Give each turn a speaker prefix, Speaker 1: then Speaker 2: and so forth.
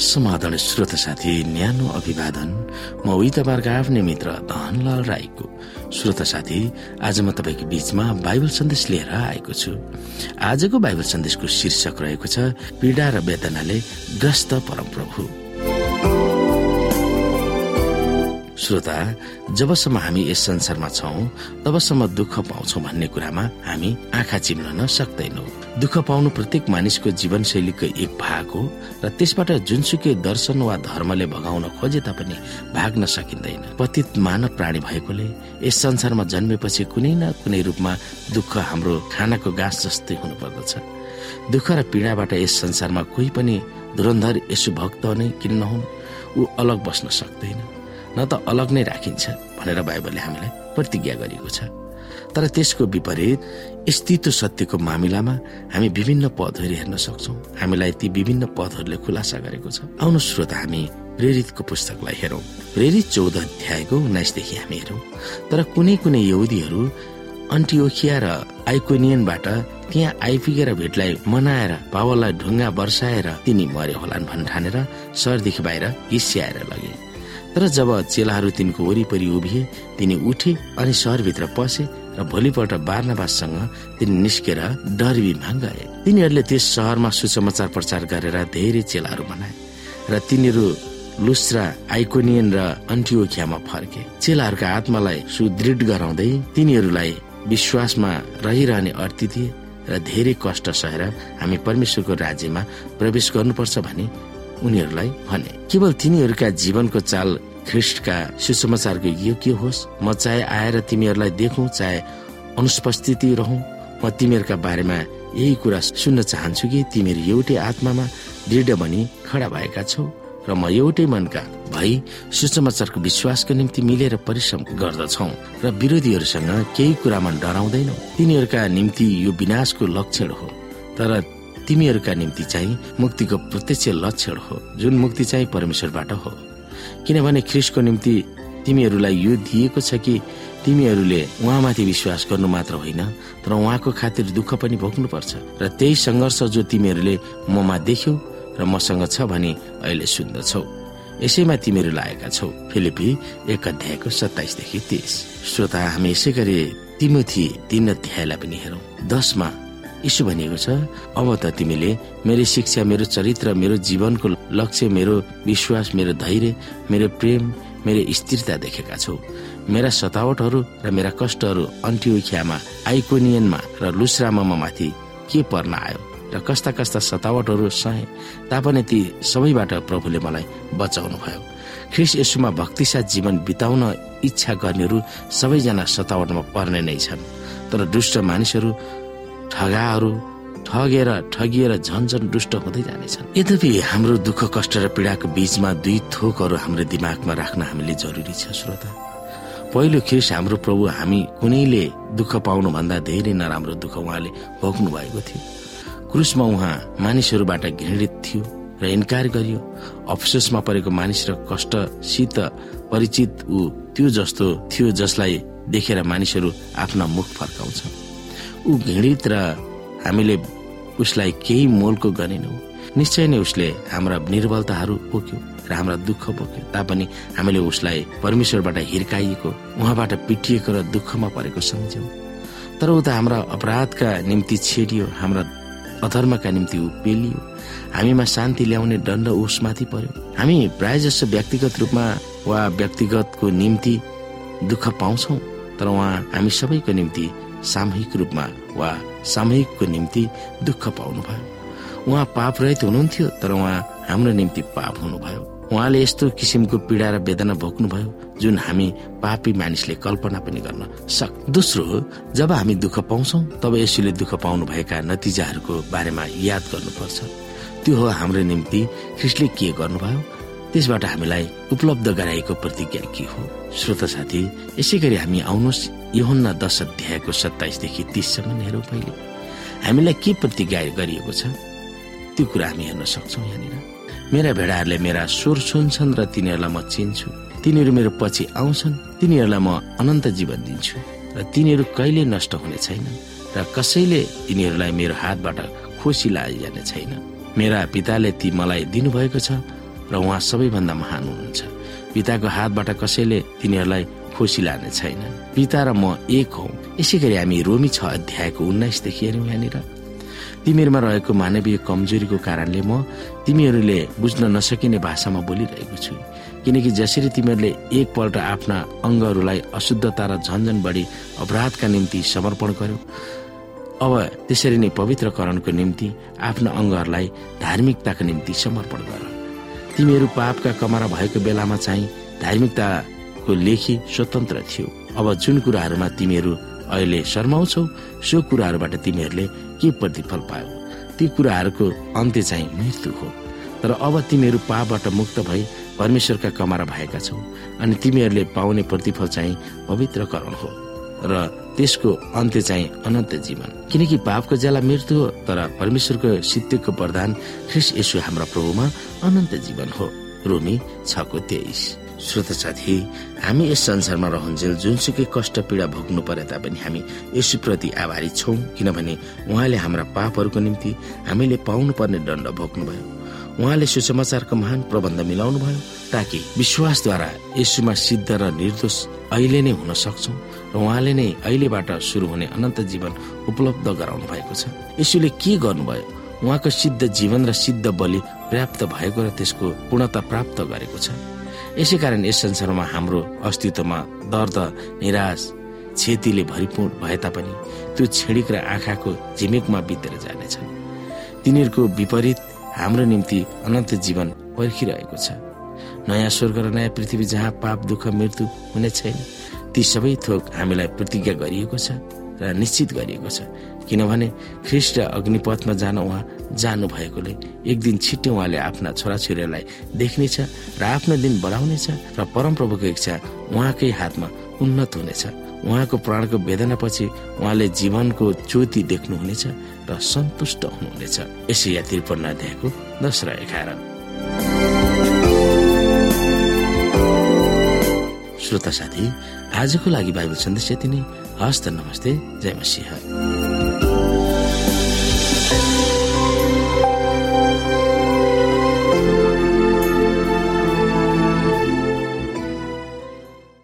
Speaker 1: समाधान श्रोत साथी न्यानो अभिवादन म उही आफ्नै मित्र धनलाल राईको। श्रोत साथी आज म तपाईँको बीचमा बाइबल सन्देश लिएर आएको छु। आजको बाइबल सन्देशको शीर्षक रहेको छ पीडा र वेदनाले ग्रस्त परमप्रभु। श्रोता जबसम्म हामी यस संसारमा छौँ तबसम्म दुःख पाउँछौ भन्ने कुरामा हामी आँखा चिम्लन सक्दैनौ। दुःख पाउनु प्रत्येक मानिसको जीवनशैलीको एक भाग हो र त्यसबाट जुनसुकै दर्शन वा धर्मले भगाउन खोजे तापनि भाग्न सकिँदैन। पतित मानव प्राणी भएकोले यस संसारमा जन्मेपछि कुनै न कुनै रूपमा दुःख हाम्रो खानाको गाँस जस्तै हुनुपर्दछ। दुःख र पीडाबाट यस संसारमा कोही पनि धुरन्धर यसु भक्त नै किन नहुन्? ऊ अलग बस्न सक्दैन। न त अलग नै राखिन्छ भनेर बाइबलले हामीलाई प्रतिज्ञा गरिएको छ। तर त्यसको विपरीत स्थित सत्यको मामिलामा हामी विभिन्न पदहरू हेर्न सक्छौ। हामीलाई ती विभिन्न पदहरूले खुलासा गरेको छ। आउनु श्रोता हामी प्रेरितको पुस्तकलाई हेरौँ। प्रेरित चौध अध्यायको उन्नाइसदेखि हामी हेरौँ। तर कुनै कुनै यहुदीहरू अन्टिओखिया र आइकोनियनबाट त्यहाँ आइपुगेर भेटलाई मनाएर पावललाई ढुङ्गा वर्षाएर तिनी मरे होलान् भन् ठानेर सहरदेखि बाहिर हिस्याएर लगे। तर जब चेलाहरू तिनको वरिपरि उभिए तिनी उठे अनि सहरभित्र पसे र भोलिपल्ट बार्नबाससँग तिनी निस्केर डरबिमा गए। तिनीहरूले त्यस सहरमा सुसमाचार प्रचार गरेर धेरै चेलाहरू बनाए र तिनीहरू लुस्रा आइकोनियन र अन्टिओखियामा फर्के। चेलाहरूका आत्मालाई सुदृढ गराउँदै तिनीहरूलाई विश्वासमा रहिरहने अर्थी थिए र धेरै कष्ट सहेर हामी परमेश्वरको राज्यमा प्रवेश गर्नुपर्छ भने उनीहरूलाई भने केवल तिनीहरूका जीवनको चाल ख्रिस्टका सुसमाचारको योग्य होस्? म चाहे आएर तिमीहरूलाई देखौँ चाहे अनुपस्थिति रहँ म तिमीहरूका बारेमा यही कुरा सुन्न चाहन्छु कि तिमीहरू एउटै आत्मामा दृढ बनी खडा भएका छौ र म एउटै मनका भई सुसमाचारको विश्वासको निम्ति मिलेर परिश्रम गर्दछौ र विरोधीहरूसँग केही कुरामा डराउँदैनौ। तिनीहरूका निम्ति यो विनाशको लक्षण हो। तर तिमीहरूका निम्ति चाहिँ मुक्तिको प्रत्यक्ष लक्षण हो जुन मुक्ति चाहिँ परमेश्वरबाट हो। किनभने ख्रिसको निम्ति तिमीहरूलाई यो दिएको छ कि तिमीहरूले उहाँमाथि विश्वास गर्नु मात्र होइन तर उहाँको खातिर दुःख पनि भोग्नुपर्छ। र त्यही सङ्घर्ष जो तिमीहरूले ममा देख्यौ र मसँग छ भने अहिले सुन्दछौ। यसैमा तिमीहरू लागेका छौ। फिलिपी एक अध्यायको सत्ताइसदेखि तिस। श्रोता हामी यसै गरी तिमोथी तीन अध्यायलाई पनि हेरौँ। दसमा यसो भनिएको छ अब त तिमीले मेरो शिक्षा मेरो चरित्र मेरो जीवनको लक्ष्य मेरो विश्वास मेरो धैर्य मेरो प्रेम मेरो स्थिरता देखेका छौ। मेरा सतावटहरू र मेरा कष्टहरू अन्टियोखियामा आइकोनियनमा र लुस्रामा माथि के पर्न आयो? र कस्ता कस्ता सतावटहरू सहे तापनि ती सबैबाट प्रभुले मलाई बचाउनु भयो। ख्रिस यसुमा भक्तिसाथ जीवन बिताउन इच्छा गर्नेहरू सबैजना सतावटमा पर्ने नै छन्। तर दुष्ट मानिसहरू ठगाहरू ठगेर ठगिएर झन झन दुष्ट हुँदै जानेछन्। यद्यपि हाम्रो दुःख कष्ट र पीडाको बीचमा दुई थोकहरू हाम्रो दिमागमा राख्न हामीले जरुरी छ श्रोता। पहिलो ख्रिस हाम्रो प्रभु हामी कुनैले दुःख पाउनु भन्दा धेरै नराम्रो दुःख उहाँले भोग्नु भएको थियो। क्रुसमा उहाँ मानिसहरूबाट घृणित थियो र इन्कार गरियो। अफसोसमा परेको मानिस र कष्टसित परिचित ऊ त्यो जस्तो थियो जसलाई देखेर मानिसहरू आफ्ना मुख फर्काउँछ ऊ घृणित र हामीले उसलाई केही मोलको गरेनौ निश्चय नै उसले हाम्रा निर्बलताहरू बोक्यो र हाम्रा दुःख बोक्यो तापनि हामीले उसलाई परमेश्वरबाट हिर्काइएको उहाँबाट पिटिएको र दुःखमा परेको सम्झ्यौँ। तर ऊ त हाम्रा अपराधका निम्ति छेडियो हाम्रा अधर्मका निम्ति ऊ पेलियो। हामीमा शान्ति ल्याउने दण्ड उसमाथि पर्यो। हामी प्राय जसो व्यक्तिगत रूपमा वा व्यक्तिगतको निम्ति दुःख पाउँछौ तर उहाँ हामी सबैको निम्ति सामूहिक रूपमा वा सामूहिकको निम्ति दुःख पाउनु भयो उहाँ पाप रहित हुनुहुन्थ्यो तर उहाँ हाम्रो निम्ति पाप हुनुभयो। उहाँले यस्तो किसिमको पीडा र वेदना भोग्नुभयो जुन हामी पापी मानिसले कल्पना पनि गर्न सक दोस्रो जब हामी दुःख पाउँछौ तब यसुले दुःख पाउनु भएका नतिजाहरूको बारेमा याद गर्नुपर्छ। त्यो हो हाम्रो निम्ति ख्रिस्टले के गर्नुभयो त्यसबाट हामीलाई उपलब्ध गराएको प्रतिज्ञा के हो? श्रोत साथी यसै गरी हामी आउनुहोस्। योहन्ना दश अध्यायको सत्ताइसदेखि तिससम्म हेरौँ पहिले। हामीलाई के प्रतिज्ञा गरिएको छ? त्यो कुरा हामी हेर्न सक्छौ यहाँनिर। मेरा भेडाहरूले मेरा स्वर सुन्छन् र तिनीहरूलाई म चिन्छु। तिनीहरू मेरो पछि आउँछन्। तिनीहरूलाई म अनन्त जीवन दिन्छु। र तिनीहरू कहिले नष्ट हुने छैन र कसैले तिनीहरूलाई मेरो हातबाट खोसी जाने छैन। मेरा पिताले ती मलाई दिनुभएको छ र उहाँ सबैभन्दा महान हुनुहुन्छ। पिताको हातबाट कसैले तिनीहरूलाई खोसी लाने छैन। पिता र म एक हौ। यसै गरी हामी रोमी छ अध्यायको उन्नाइसदेखि हेऱ्यौँ यहाँनिर। तिमीहरूमा रहेको मानवीय कमजोरीको कारणले म तिमीहरूले बुझ्न नसकिने भाषामा बोलिरहेको छु। किनकि जसरी तिमीहरूले एकपल्ट आफ्ना अङ्गहरूलाई अशुद्धता र झन्झन बढी अपराधका निम्ति समर्पण गर्यो। अब त्यसरी नै पवित्रकरणको निम्ति आफ्ना अङ्गहरूलाई धार्मिकताको निम्ति समर्पण गर। तिमीहरू पापका कमरा भएको बेलामा चाहिँ धार्मिकताको लेखी स्वतन्त्र थियो। अब जुन कुराहरूमा तिमीहरू अहिले शर्माउँछौ सो कुराहरूबाट तिमीहरूले के प्रतिफल पायो? ती कुराहरूको अन्त्य चाहिँ मृत्यु हो। तर अब तिमीहरू पापबाट मुक्त भई परमेश्वरका कमारा भएका छौ अनि तिमीहरूले पाउने प्रतिफल चाहिँ पवित्रकरण हो र त्यसको अन्त्य चाहिँ अनन्त जीवन। किनकि पापको ज्याला मृत्यु हो तर परमेश्वरको सिद्धिको प्रधान ख्रिस यसो हाम्रा प्रभुमा अनन्त जीवन हो। रोमी छको तेइस। श्रोत साथी हामी यस संसारमा रहन्जेल जुनसुकै कष्ट पीडा भोग्नु परे तापनि हामी यसुप्रति आभारी छौँ किनभने उहाँले हाम्रा पापहरूको निम्ति हामीले पाउनु पर्ने दण्ड भोग्नुभयो। उहाँले सुसमाचारको महान प्रबन्ध मिलाउनु भयो ताकि विश्वासद्वारा यसुमा सिद्ध र निर्दोष अहिले नै हुन सक्छौ र उहाँले नै अहिलेबाट सुरु हुने अनन्त जीवन उपलब्ध गराउनु भएको छ। यसुले के गर्नुभयो? उहाँको सिद्ध जीवन र सिद्ध बलि पर्याप्त भएको र त्यसको पूर्णता प्राप्त गरेको छ। यसै कारण यस संसारमा हाम्रो अस्तित्वमा दर्द निराश क्षतिले भरिपूर्ण भए तापनि त्यो छिडिक र आँखाको झिमेकमा बितेर जानेछ तिनीहरूको विपरीत हाम्रो निम्ति अनन्त जीवन पर्खिरहेको छ। नयाँ स्वर्ग र नयाँ पृथ्वी जहाँ पाप दुःख मृत्यु हुने छैन ती सबै थोक हामीलाई प्रतिज्ञा गरिएको छ र निश्चित गरिएको छ। किनभने ख्रिस्ट अग्निपथमा जान उहाँ जानु भएकोले एक दिन छिट्टै उहाँले आफ्ना छोराछोरीलाई देख्नेछ र आफ्नो दिन बढाउनेछ र परमप्रभुको इच्छा उहाँकै हातमा उन्नत हुनेछ। उहाँको प्राणको वेदनापछि उहाँले जीवनको ज्योति देख्नुहुनेछ र सन्तुष्ट हुनुहुनेछ। यसै या त्रिपन्न अध्यायको दस र एघार। श्रोता साथी आजको लागि बाइबल सन्देश यति नै। हस्त नमस्ते। जय मसिंह। Thank you.